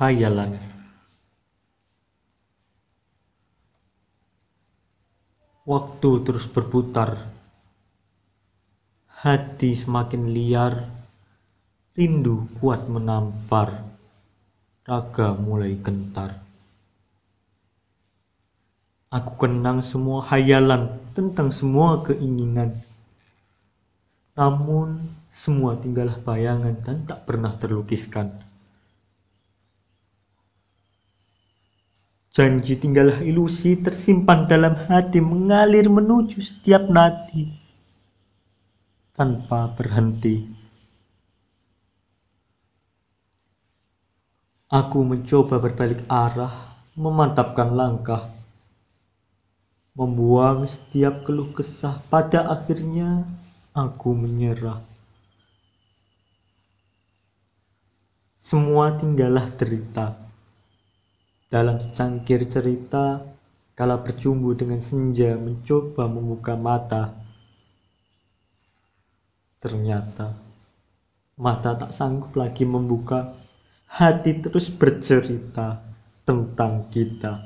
Hayalan. Waktu terus berputar. Hati semakin liar. Rindu kuat menampar. Raga mulai gentar. Aku kenang semua hayalan Tentang semua keinginan. Namun semua tinggallah bayangan dan tak pernah terlukiskan Janji tinggallah ilusi tersimpan dalam hati mengalir menuju setiap nadi tanpa berhenti. Aku mencoba berbalik arah, memantapkan langkah, membuang setiap keluh kesah. Pada akhirnya aku menyerah. Semua tinggallah derita. Dalam secangkir cerita, kala berjumbu dengan senja mencoba membuka mata. Ternyata, mata tak sanggup lagi membuka, hati terus bercerita tentang kita.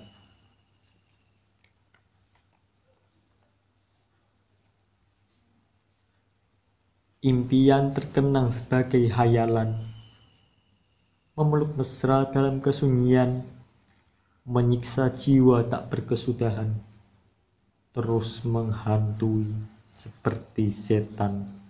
Impian terkenang sebagai hayalan, memeluk mesra dalam kesunyian menyiksa jiwa tak berkesudahan, terus menghantui seperti setan.